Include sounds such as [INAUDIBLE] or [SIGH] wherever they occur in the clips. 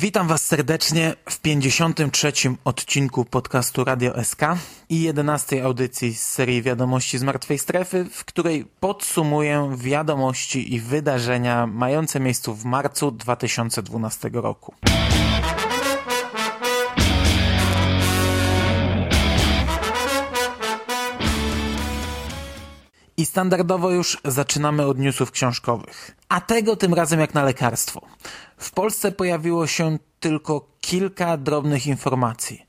Witam Was serdecznie w 53. odcinku podcastu Radio SK i 11. audycji z serii Wiadomości z Martwej Strefy, w której podsumuję wiadomości i wydarzenia mające miejsce w marcu 2012 roku. I standardowo już zaczynamy od newsów książkowych. A tego tym razem jak na lekarstwo. W Polsce pojawiło się tylko kilka drobnych informacji.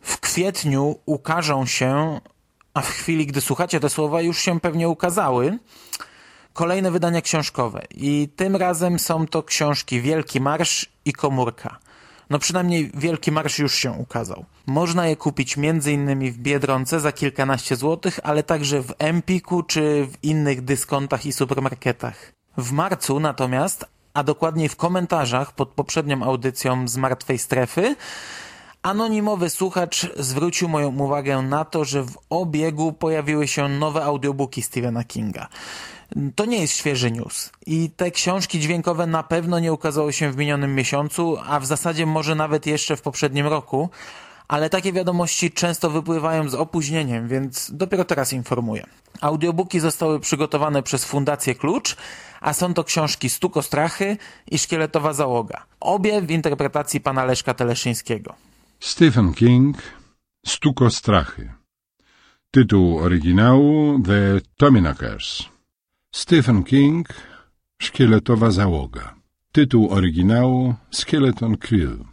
W kwietniu ukażą się, a w chwili gdy słuchacie te słowa już się pewnie ukazały, kolejne wydania książkowe. I tym razem są to książki Wielki Marsz i Komórka. No przynajmniej Wielki Marsz już się ukazał. Można je kupić m.in. w Biedronce za kilkanaście złotych, ale także w Empiku czy w innych dyskontach i supermarketach. W marcu natomiast, a dokładniej w komentarzach pod poprzednią audycją z Martwej Strefy, anonimowy słuchacz zwrócił moją uwagę na to, że w obiegu pojawiły się nowe audiobooki Stephena Kinga. To nie jest świeży news i te książki dźwiękowe na pewno nie ukazały się w minionym miesiącu, a w zasadzie może nawet jeszcze w poprzednim roku, ale takie wiadomości często wypływają z opóźnieniem, więc dopiero teraz informuję. Audiobooki zostały przygotowane przez Fundację Klucz, a są to książki Stuko Strachy i Szkieletowa Załoga. Obie w interpretacji pana Leszka Teleszyńskiego. Stephen King Stuko Strachy Tytuł oryginału The Tominakers Stephen King Szkieletowa Załoga Tytuł oryginału Skeleton Krill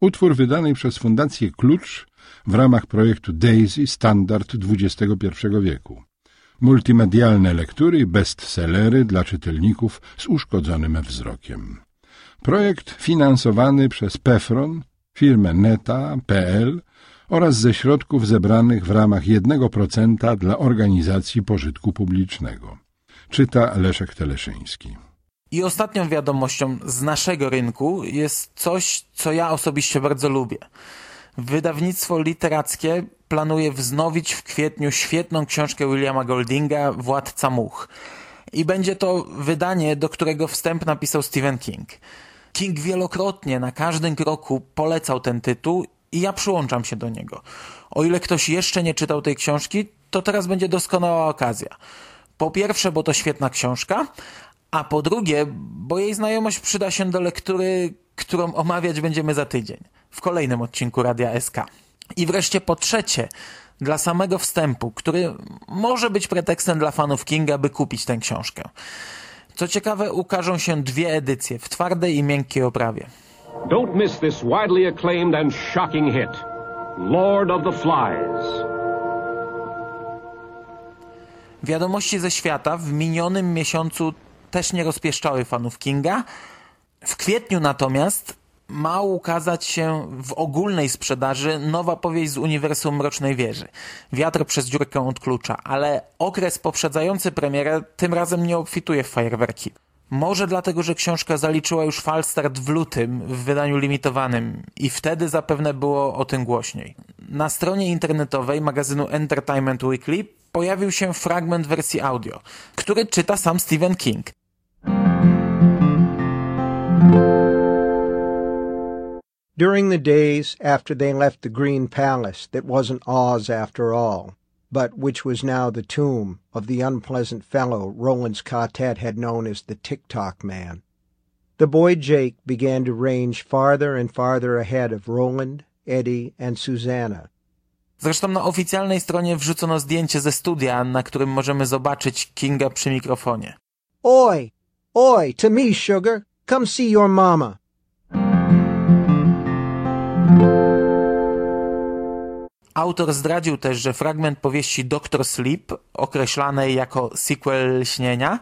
Utwór wydany przez Fundację Klucz w ramach projektu DAISY Standard XXI wieku. Multimedialne lektury i bestsellery dla czytelników z uszkodzonym wzrokiem. Projekt finansowany przez PEFRON, firmę Neta.pl oraz ze środków zebranych w ramach 1% dla organizacji pożytku publicznego. Czyta Leszek Teleszyński. I ostatnią wiadomością z naszego rynku jest coś, co ja osobiście bardzo lubię. Wydawnictwo literackie planuje wznowić w kwietniu świetną książkę Williama Goldinga Władca Much. I będzie to wydanie, do którego wstęp napisał Stephen King. King wielokrotnie na każdym kroku polecał ten tytuł i ja przyłączam się do niego. O ile ktoś jeszcze nie czytał tej książki, to teraz będzie doskonała okazja. Po pierwsze, bo to świetna książka, a po drugie, bo jej znajomość przyda się do lektury, którą omawiać będziemy za tydzień, w kolejnym odcinku Radia SK. I wreszcie po trzecie, dla samego wstępu, który może być pretekstem dla fanów Kinga, by kupić tę książkę. Co ciekawe, ukażą się dwie edycje w twardej i miękkiej oprawie. Don't miss this widely acclaimed and shocking hit. Lord of the Flies. Wiadomości ze świata w minionym miesiącu też nie rozpieszczały fanów Kinga. W kwietniu natomiast ma ukazać się w ogólnej sprzedaży nowa powieść z uniwersum Mrocznej Wieży. Wiatr przez dziurkę od klucza, ale okres poprzedzający premierę tym razem nie obfituje w fajerwerki. Może dlatego, że książka zaliczyła już falstart w lutym w wydaniu limitowanym i wtedy zapewne było o tym głośniej. Na stronie internetowej magazynu Entertainment Weekly pojawił się fragment wersji audio, który czyta sam Stephen King. During the days after they left the Green Palace that wasn't Oz after all, but which was now the tomb of the unpleasant fellow Roland's quartet had known as the Tick-Tock Man, the boy Jake began to range farther and farther ahead of Roland, Eddie and Susanna. Zresztą na oficjalnej stronie wrzucono zdjęcie ze studia, na którym możemy zobaczyć Kinga przy mikrofonie. Oi! Oi! To me, sugar! Come see your mama! Autor zdradził też, że fragment powieści Doctor Sleep, określanej jako sequel śnienia,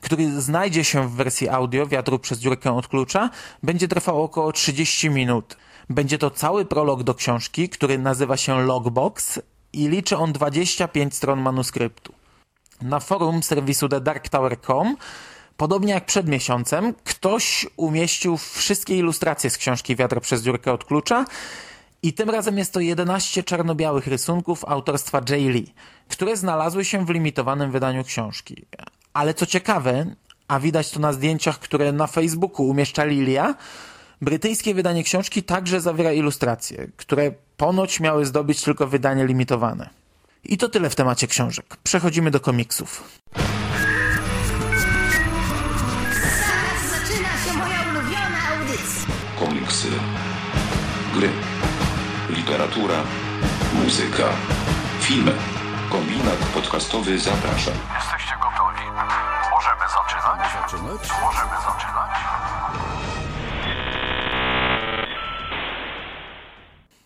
który znajdzie się w wersji audio Wiatru przez dziurkę od klucza, będzie trwał około 30 minut. Będzie to cały prolog do książki, który nazywa się Logbox i liczy on 25 stron manuskryptu. Na forum serwisu TheDarkTower.com Podobnie jak przed miesiącem, ktoś umieścił wszystkie ilustracje z książki Wiatr przez dziurkę od klucza i tym razem jest to 11 czarno-białych rysunków autorstwa Jay Lee, które znalazły się w limitowanym wydaniu książki. Ale co ciekawe, a widać to na zdjęciach, które na Facebooku umieszczali Lia, brytyjskie wydanie książki także zawiera ilustracje, które ponoć miały zdobyć tylko wydanie limitowane. I to tyle w temacie książek. Przechodzimy do komiksów. Zaczyna się moja ulubiona audycja. komiksy, gry, literatura, muzyka, filmy. Kombinat podcastowy zaprasza. Jesteście gotowi? Możemy zaczynać? zaczynać? Możemy zaczynać.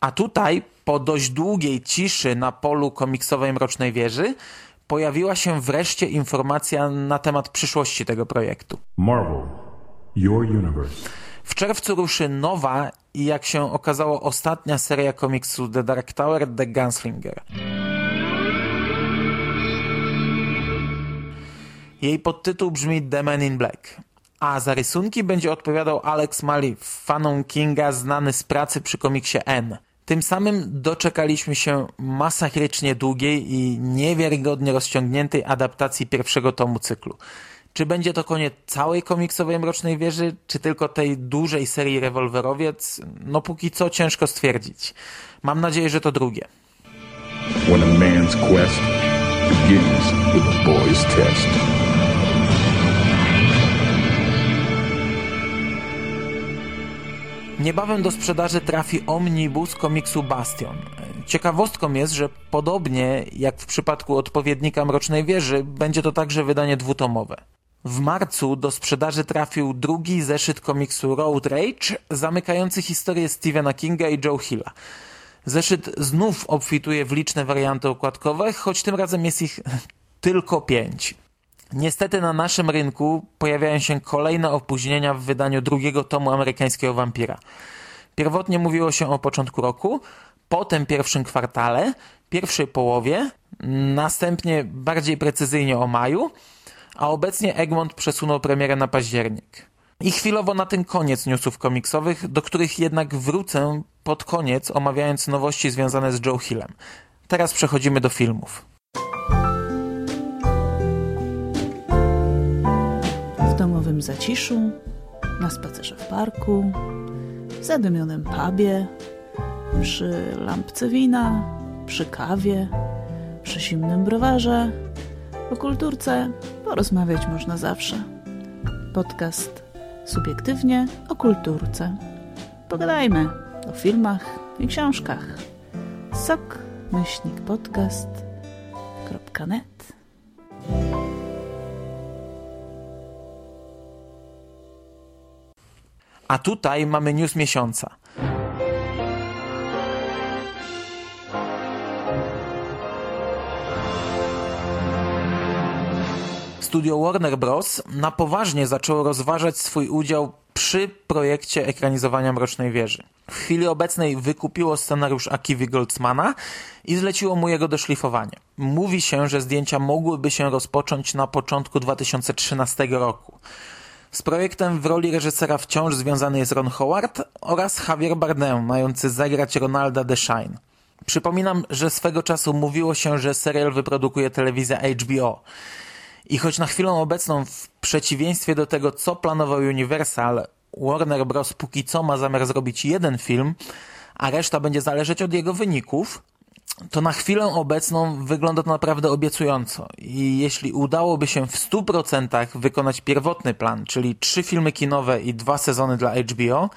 A tutaj, po dość długiej ciszy na polu komiksowej Mrocznej Wieży, pojawiła się wreszcie informacja na temat przyszłości tego projektu. Marvel, your universe. W czerwcu ruszy nowa i jak się okazało ostatnia seria komiksu The Dark Tower The Gunslinger. Jej podtytuł brzmi The Man in Black. A za rysunki będzie odpowiadał Alex Mali, fanom Kinga znany z pracy przy komiksie N. Tym samym doczekaliśmy się masakrycznie długiej i niewiarygodnie rozciągniętej adaptacji pierwszego tomu cyklu. Czy będzie to koniec całej komiksowej Mrocznej Wieży, czy tylko tej dużej serii Rewolwerowiec? No póki co ciężko stwierdzić. Mam nadzieję, że to drugie. When a man's quest begins with a boy's test. Niebawem do sprzedaży trafi omnibus komiksu Bastion. Ciekawostką jest, że podobnie jak w przypadku odpowiednika Mrocznej Wieży, będzie to także wydanie dwutomowe. W marcu do sprzedaży trafił drugi zeszyt komiksu Road Rage, zamykający historię Stephena Kinga i Joe Hilla. Zeszyt znów obfituje w liczne warianty okładkowe, choć tym razem jest ich [LAUGHS] tylko pięć. Niestety na naszym rynku pojawiają się kolejne opóźnienia w wydaniu drugiego tomu amerykańskiego wampira. Pierwotnie mówiło się o początku roku, potem pierwszym kwartale, pierwszej połowie, następnie bardziej precyzyjnie o maju, a obecnie Egmont przesunął premierę na październik. I chwilowo na ten koniec newsów komiksowych, do których jednak wrócę pod koniec, omawiając nowości związane z Joe Hillem. Teraz przechodzimy do filmów. w domowym zaciszu, na spacerze w parku, w zadymionym pubie, przy lampce wina, przy kawie, przy zimnym browarze. O kulturce porozmawiać można zawsze. Podcast subiektywnie o kulturce. Pogadajmy o filmach i książkach. Sok myślnik podcast.net A tutaj mamy news miesiąca. Studio Warner Bros. na poważnie zaczęło rozważać swój udział przy projekcie ekranizowania Mrocznej Wieży. W chwili obecnej wykupiło scenariusz Akivi Goldsmana i zleciło mu jego doszlifowanie. Mówi się, że zdjęcia mogłyby się rozpocząć na początku 2013 roku. Z projektem w roli reżysera wciąż związany jest Ron Howard oraz Javier Bardem, mający zagrać Ronalda The Shine. Przypominam, że swego czasu mówiło się, że serial wyprodukuje telewizja HBO. I choć na chwilę obecną, w przeciwieństwie do tego, co planował Universal, Warner Bros. póki co ma zamiar zrobić jeden film, a reszta będzie zależeć od jego wyników, to na chwilę obecną wygląda to naprawdę obiecująco. I jeśli udałoby się w 100% wykonać pierwotny plan, czyli trzy filmy kinowe i dwa sezony dla HBO,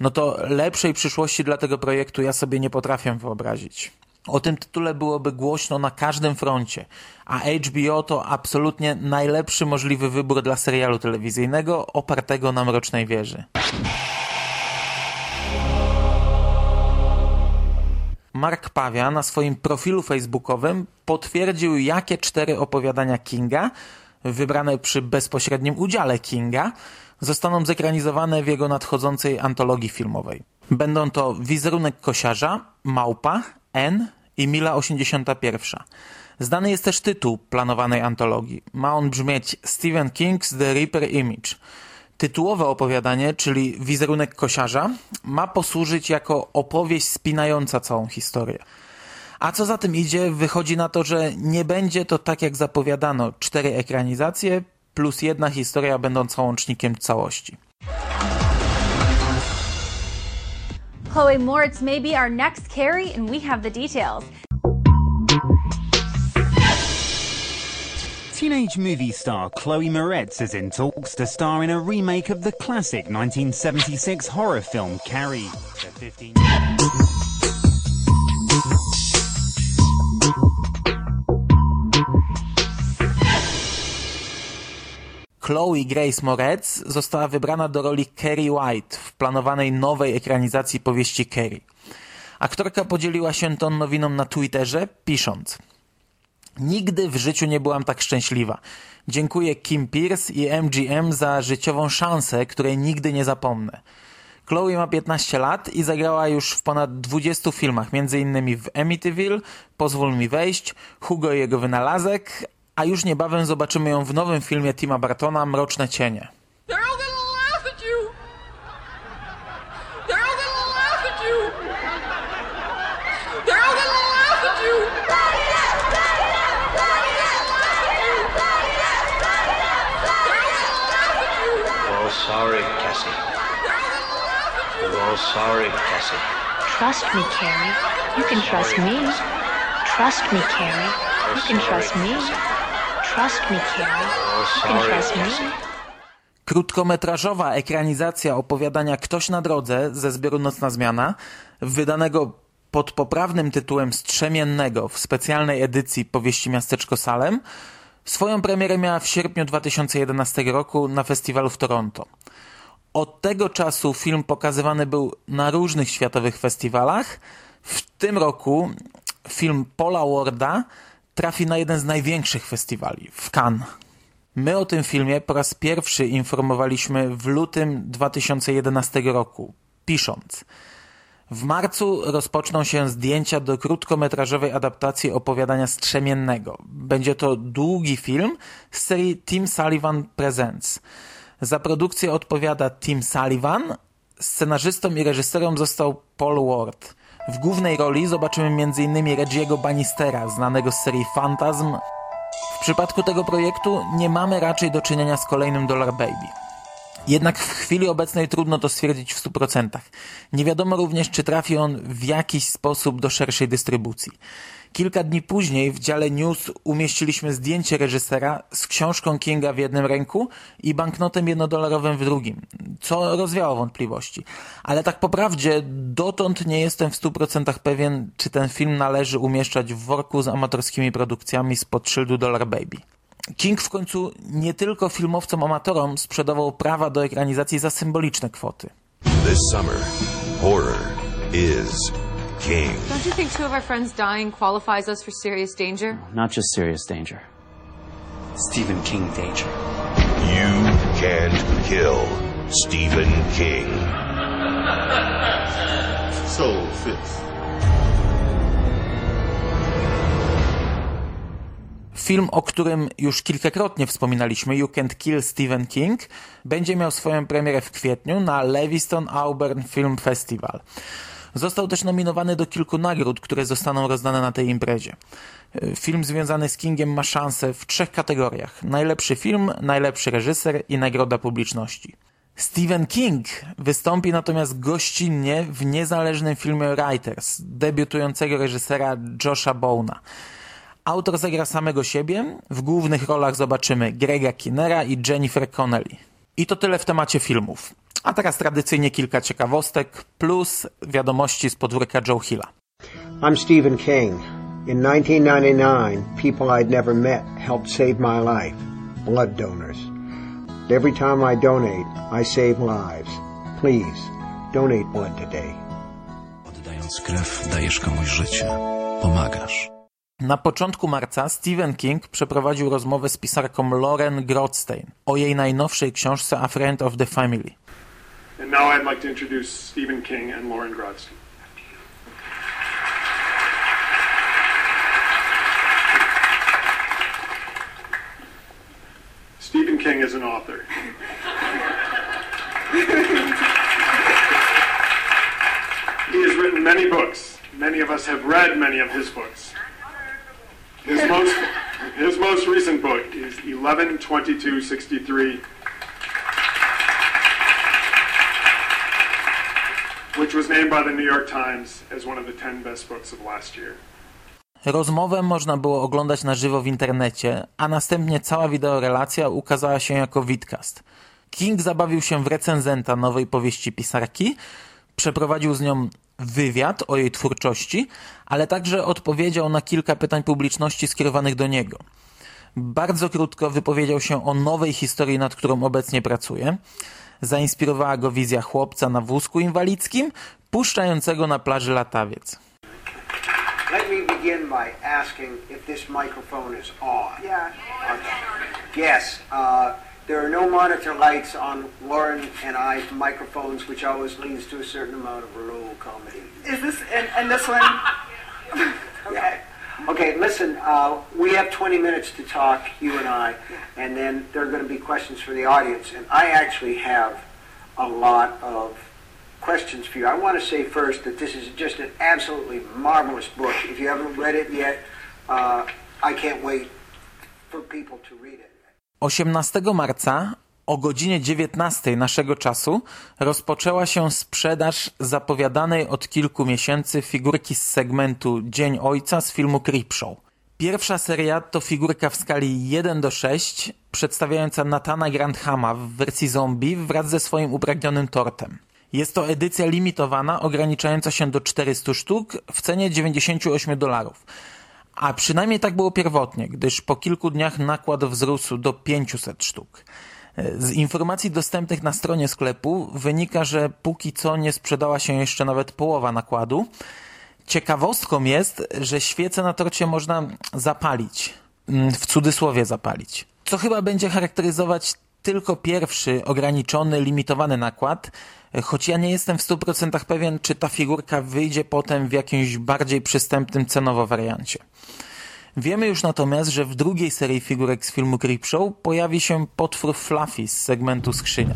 no to lepszej przyszłości dla tego projektu ja sobie nie potrafię wyobrazić. O tym tytule byłoby głośno na każdym froncie, a HBO to absolutnie najlepszy możliwy wybór dla serialu telewizyjnego opartego na Mrocznej Wieży. Mark Pawia na swoim profilu facebookowym potwierdził, jakie cztery opowiadania Kinga, wybrane przy bezpośrednim udziale Kinga, zostaną zekranizowane w jego nadchodzącej antologii filmowej. Będą to Wizerunek Kosiarza, Małpa, N i Mila 81. Znany jest też tytuł planowanej antologii. Ma on brzmieć Stephen King's The Reaper Image. Tytułowe opowiadanie, czyli wizerunek kosiarza, ma posłużyć jako opowieść spinająca całą historię. A co za tym idzie, wychodzi na to, że nie będzie to tak jak zapowiadano, cztery ekranizacje plus jedna historia będąca łącznikiem całości. Chloe Moritz may be our next Carrie, and we have the details. Teenage movie star Chloe Moretz is in talks to star in a remake of the classic 1976 horror film Carrie. Chloe Grace Moretz została wybrana do roli Kerry White w planowanej nowej ekranizacji powieści Kerry. Aktorka podzieliła się tą nowiną na Twitterze, pisząc Nigdy w życiu nie byłam tak szczęśliwa. Dziękuję Kim Pierce i MGM za życiową szansę, której nigdy nie zapomnę. Chloe ma 15 lat i zagrała już w ponad 20 filmach, m.in. w Amityville, Pozwól mi wejść, Hugo i jego wynalazek, a już niebawem zobaczymy ją w nowym filmie Tima Bartona Mroczne cienie. all sorry, Cassie. We're all sorry, Cassie. Trust me, Carrie. You can trust me. Trust me, Carrie. You can trust me. Trust me, Carrie. You can trust me. Krótkometrażowa ekranizacja opowiadania Ktoś na drodze ze zbioru Nocna Zmiana, wydanego pod poprawnym tytułem Strzemiennego w specjalnej edycji powieści Miasteczko Salem, Swoją premierę miała w sierpniu 2011 roku na festiwalu w Toronto. Od tego czasu film pokazywany był na różnych światowych festiwalach. W tym roku film Paula Warda trafi na jeden z największych festiwali w Cannes. My o tym filmie po raz pierwszy informowaliśmy w lutym 2011 roku, pisząc – w marcu rozpoczną się zdjęcia do krótkometrażowej adaptacji opowiadania Strzemiennego. Będzie to długi film z serii Tim Sullivan Presents. Za produkcję odpowiada Tim Sullivan, scenarzystą i reżyserem został Paul Ward. W głównej roli zobaczymy m.in. Reggie'ego Bannistera, znanego z serii Phantasm. W przypadku tego projektu nie mamy raczej do czynienia z kolejnym Dollar Baby. Jednak w chwili obecnej trudno to stwierdzić w 100%. Nie wiadomo również, czy trafi on w jakiś sposób do szerszej dystrybucji. Kilka dni później w dziale news umieściliśmy zdjęcie reżysera z książką Kinga w jednym ręku i banknotem jednodolarowym w drugim, co rozwiało wątpliwości. Ale tak po prawdzie, dotąd nie jestem w 100% pewien, czy ten film należy umieszczać w worku z amatorskimi produkcjami spod szyldu Dollar Baby. King w końcu nie tylko filmowcom amatorom sprzedawał prawa do ekranizacji za symboliczne kwoty. This summer, horror is king. Don't you think two of our friends dying qualifies us for serious danger? Not just serious danger. Stephen King danger. You can't kill Stephen King. So, Fitz. Film, o którym już kilkakrotnie wspominaliśmy, You Can't Kill Stephen King, będzie miał swoją premierę w kwietniu na Lewiston Auburn Film Festival. Został też nominowany do kilku nagród, które zostaną rozdane na tej imprezie. Film związany z Kingiem ma szansę w trzech kategoriach. Najlepszy film, najlepszy reżyser i nagroda publiczności. Stephen King wystąpi natomiast gościnnie w niezależnym filmie Writers, debiutującego reżysera Josha Bona. Autor zagra samego siebie. W głównych rolach zobaczymy Grega Kinnera i Jennifer Connelly. I to tyle w temacie filmów. A teraz tradycyjnie kilka ciekawostek, plus wiadomości z podwórka Joe Hilla. I'm Stephen King. In 1999, people I'd never met helped save my life. Blood donors. Every time I donate, I save lives. Please, donate blood today. Oddając krew, dajesz komuś życie. Pomagasz. Na początku marca Stephen King przeprowadził rozmowę z pisarką Lauren Grothstein o jej najnowszej książce A Friend of the Family. And now I'd like to introduce Stephen King and Lauren Grodstein. Stephen King is an author. he has written many books. Many of us have read many of his books. His most, his most recent book is 112263 which was named by the New York Times as one of the 10 best books of last year. Rozmowę można było oglądać na żywo w internecie, a następnie cała wideorelacja ukazała się jako vidcast. King zabawił się w recenzenta nowej powieści pisarki, przeprowadził z nią wywiad o jej twórczości, ale także odpowiedział na kilka pytań publiczności skierowanych do niego. Bardzo krótko wypowiedział się o nowej historii, nad którą obecnie pracuje. Zainspirowała go wizja chłopca na wózku inwalidzkim, puszczającego na plaży latawiec. Let me begin by asking if this microphone is on. Yeah. Okay. Yes. Uh, there are no monitor lights on Lauren and I's microphones, which always leads to a certain amount of low comedy. Is this and, and this one? [LAUGHS] okay. Okay, listen, uh, we have 20 minutes to talk, you and I, and then there are going to be questions for the audience. And I actually have a lot of questions for you. I want to say first that this is just an absolutely marvelous book. If you haven't read it yet, uh, I can't wait for people to read it. 18 marca o godzinie 19 naszego czasu rozpoczęła się sprzedaż zapowiadanej od kilku miesięcy figurki z segmentu Dzień Ojca z filmu Creepshow. Pierwsza seria to figurka w skali 1 do 6 przedstawiająca Natana Grandhama w wersji zombie wraz ze swoim upragnionym tortem. Jest to edycja limitowana ograniczająca się do 400 sztuk w cenie 98 dolarów. A przynajmniej tak było pierwotnie, gdyż po kilku dniach nakład wzrósł do 500 sztuk. Z informacji dostępnych na stronie sklepu wynika, że póki co nie sprzedała się jeszcze nawet połowa nakładu. Ciekawostką jest, że świece na torcie można zapalić. W cudzysłowie zapalić. Co chyba będzie charakteryzować tylko pierwszy ograniczony, limitowany nakład, choć ja nie jestem w 100% pewien, czy ta figurka wyjdzie potem w jakimś bardziej przystępnym cenowo wariancie. Wiemy już natomiast, że w drugiej serii figurek z filmu Creepshow pojawi się potwór Fluffy z segmentu Skrzynia.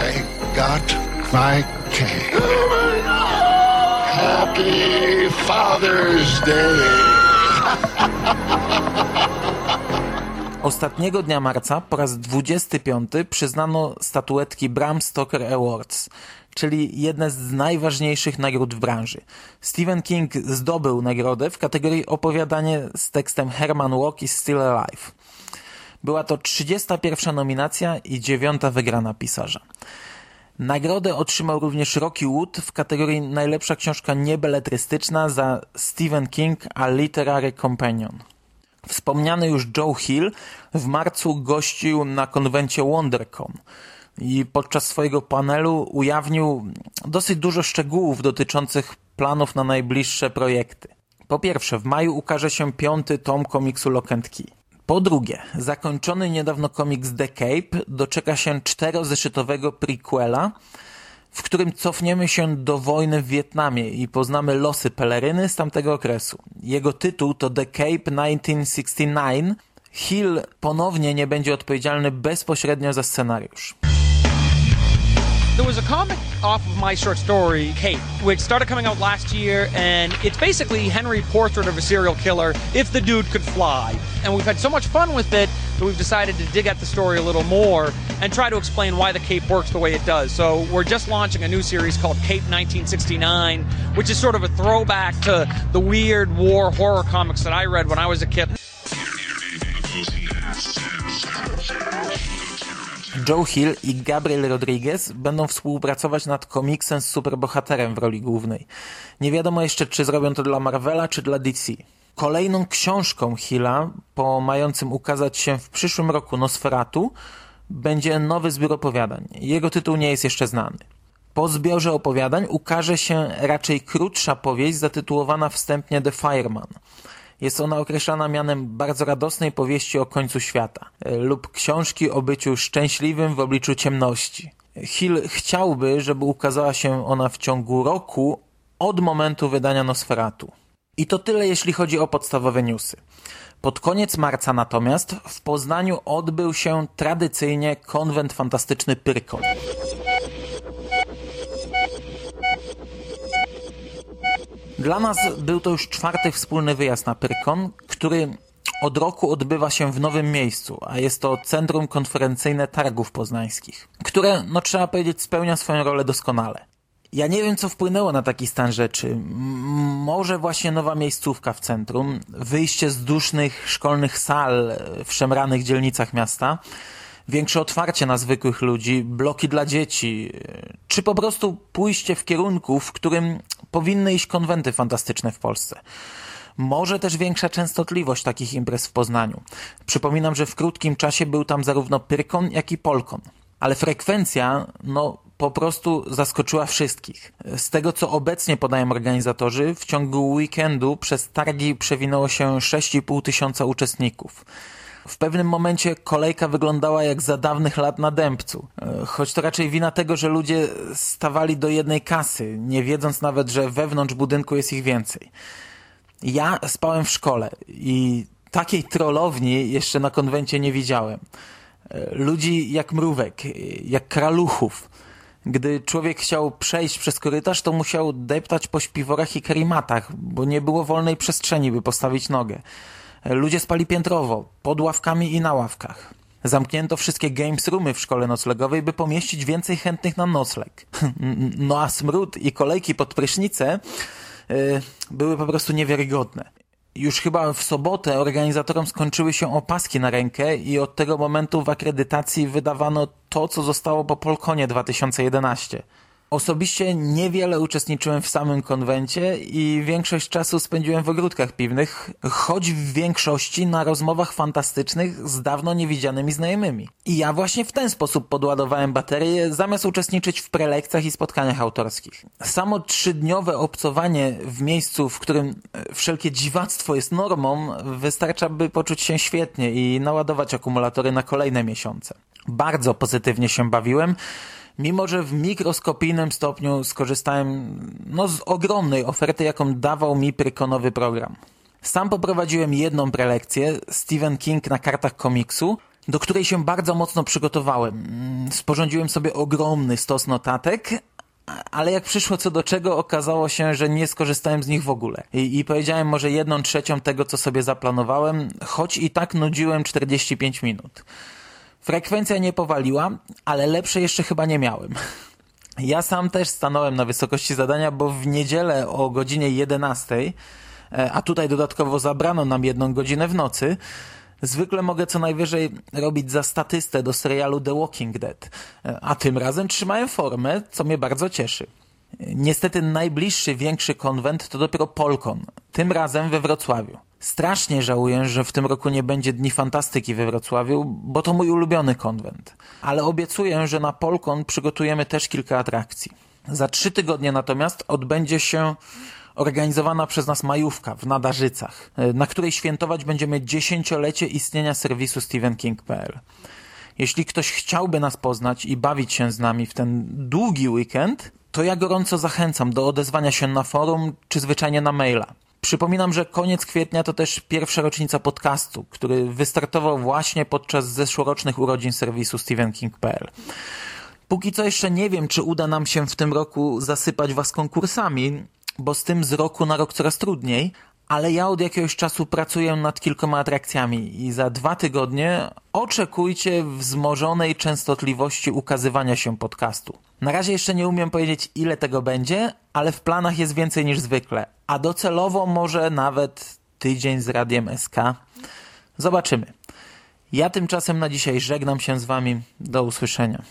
I got my cake. Happy Father's Day. Ostatniego dnia marca po raz 25 przyznano statuetki Bram Stoker Awards, czyli jedne z najważniejszych nagród w branży. Stephen King zdobył nagrodę w kategorii opowiadanie z tekstem Herman Walk is Still Alive. Była to 31 nominacja i dziewiąta wygrana pisarza. Nagrodę otrzymał również Rocky Wood w kategorii najlepsza książka niebeletrystyczna za Stephen King a Literary Companion. Wspomniany już Joe Hill w marcu gościł na konwencie WonderCon i podczas swojego panelu ujawnił dosyć dużo szczegółów dotyczących planów na najbliższe projekty. Po pierwsze, w maju ukaże się piąty tom komiksu Lock Key. Po drugie, zakończony niedawno komiks The Cape doczeka się czterozeszytowego prequela, w którym cofniemy się do wojny w Wietnamie i poznamy losy peleryny z tamtego okresu. Jego tytuł to The Cape 1969. Hill ponownie nie będzie odpowiedzialny bezpośrednio za scenariusz. There was a comic off of my short story, Kate, which started coming out last year, and it's basically Henry Portrait of a Serial Killer if the dude could fly. And we've had so much fun with it that we've decided to dig at the story a little more and try to explain why the cape works the way it does. So we're just launching a new series called Cape 1969, which is sort of a throwback to the weird war horror comics that I read when I was a kid. Joe Hill i Gabriel Rodriguez będą współpracować nad komiksem z superbohaterem w roli głównej. Nie wiadomo jeszcze, czy zrobią to dla Marvela, czy dla DC. Kolejną książką Hilla, po mającym ukazać się w przyszłym roku Nosferatu, będzie nowy zbiór opowiadań. Jego tytuł nie jest jeszcze znany. Po zbiorze opowiadań ukaże się raczej krótsza powieść zatytułowana wstępnie The Fireman. Jest ona określana mianem bardzo radosnej powieści o końcu świata lub książki o byciu szczęśliwym w obliczu ciemności. Hill chciałby, żeby ukazała się ona w ciągu roku od momentu wydania Nosferatu. I to tyle, jeśli chodzi o podstawowe newsy. Pod koniec marca natomiast w Poznaniu odbył się tradycyjnie konwent fantastyczny Pyrkon. Dla nas był to już czwarty wspólny wyjazd na Pyrkon, który od roku odbywa się w nowym miejscu, a jest to Centrum Konferencyjne Targów Poznańskich, które, no trzeba powiedzieć, spełnia swoją rolę doskonale. Ja nie wiem, co wpłynęło na taki stan rzeczy. M może właśnie nowa miejscówka w centrum, wyjście z dusznych szkolnych sal w szemranych dzielnicach miasta, większe otwarcie na zwykłych ludzi, bloki dla dzieci, czy po prostu pójście w kierunku, w którym powinny iść konwenty fantastyczne w Polsce. Może też większa częstotliwość takich imprez w Poznaniu. Przypominam, że w krótkim czasie był tam zarówno Pyrkon, jak i Polkon. Ale frekwencja, no po prostu zaskoczyła wszystkich. Z tego, co obecnie podają organizatorzy, w ciągu weekendu przez targi przewinęło się 6,5 tysiąca uczestników. W pewnym momencie kolejka wyglądała jak za dawnych lat na dębcu. Choć to raczej wina tego, że ludzie stawali do jednej kasy, nie wiedząc nawet, że wewnątrz budynku jest ich więcej. Ja spałem w szkole i takiej trollowni jeszcze na konwencie nie widziałem. Ludzi jak mrówek, jak kraluchów. Gdy człowiek chciał przejść przez korytarz, to musiał deptać po śpiworach i karimatach, bo nie było wolnej przestrzeni, by postawić nogę. Ludzie spali piętrowo, pod ławkami i na ławkach. Zamknięto wszystkie games roomy w szkole noclegowej, by pomieścić więcej chętnych na nocleg. [LAUGHS] No a smród i kolejki pod prysznice yy, były po prostu niewiarygodne. Już chyba w sobotę organizatorom skończyły się opaski na rękę i od tego momentu w akredytacji wydawano to, co zostało po Polkonie 2011. Osobiście niewiele uczestniczyłem w samym konwencie i większość czasu spędziłem w ogródkach piwnych, choć w większości na rozmowach fantastycznych z dawno niewidzianymi znajomymi. I ja właśnie w ten sposób podładowałem baterię, zamiast uczestniczyć w prelekcjach i spotkaniach autorskich. Samo trzydniowe obcowanie w miejscu, w którym wszelkie dziwactwo jest normą, wystarcza, by poczuć się świetnie i naładować akumulatory na kolejne miesiące. Bardzo pozytywnie się bawiłem, mimo że w mikroskopijnym stopniu skorzystałem no, z ogromnej oferty, jaką dawał mi prykonowy program. Sam poprowadziłem jedną prelekcję, Stephen King na kartach komiksu, do której się bardzo mocno przygotowałem. Sporządziłem sobie ogromny stos notatek, ale jak przyszło co do czego, okazało się, że nie skorzystałem z nich w ogóle. I, I, powiedziałem może jedną trzecią tego, co sobie zaplanowałem, choć i tak nudziłem 45 minut. Frekwencja nie powaliła, ale lepsze jeszcze chyba nie miałem. [LAUGHS] Ja sam też stanąłem na wysokości zadania, bo w niedzielę o godzinie 11, a tutaj dodatkowo zabrano nam jedną godzinę w nocy, zwykle mogę co najwyżej robić za statystę do serialu The Walking Dead, a tym razem trzymałem formę, co mnie bardzo cieszy. Niestety najbliższy większy konwent to dopiero Polkon, tym razem we Wrocławiu. Strasznie żałuję, że w tym roku nie będzie Dni Fantastyki we Wrocławiu, bo to mój ulubiony konwent. Ale obiecuję, że na Polkon przygotujemy też kilka atrakcji. Za trzy tygodnie natomiast odbędzie się organizowana przez nas majówka w Nadarzycach, na której świętować będziemy dziesięciolecie istnienia serwisu StephenKing.pl. Jeśli ktoś chciałby nas poznać i bawić się z nami w ten długi weekend, to ja gorąco zachęcam do odezwania się na forum czy zwyczajnie na maila. Przypominam, że koniec kwietnia to też pierwsza rocznica podcastu, który wystartował właśnie podczas zeszłorocznych urodzin serwisu StephenKing.pl. Póki co jeszcze nie wiem, czy uda nam się w tym roku zasypać Was konkursami, bo z tym z roku na rok coraz trudniej, ale ja od jakiegoś czasu pracuję nad kilkoma atrakcjami i za dwa tygodnie oczekujcie wzmożonej częstotliwości ukazywania się podcastu. Na razie jeszcze nie umiem powiedzieć ile tego będzie, ale w planach jest więcej niż zwykle, a docelowo może nawet tydzień z Radiem SK. Zobaczymy. Ja tymczasem na dzisiaj żegnam się z Wami. Do usłyszenia.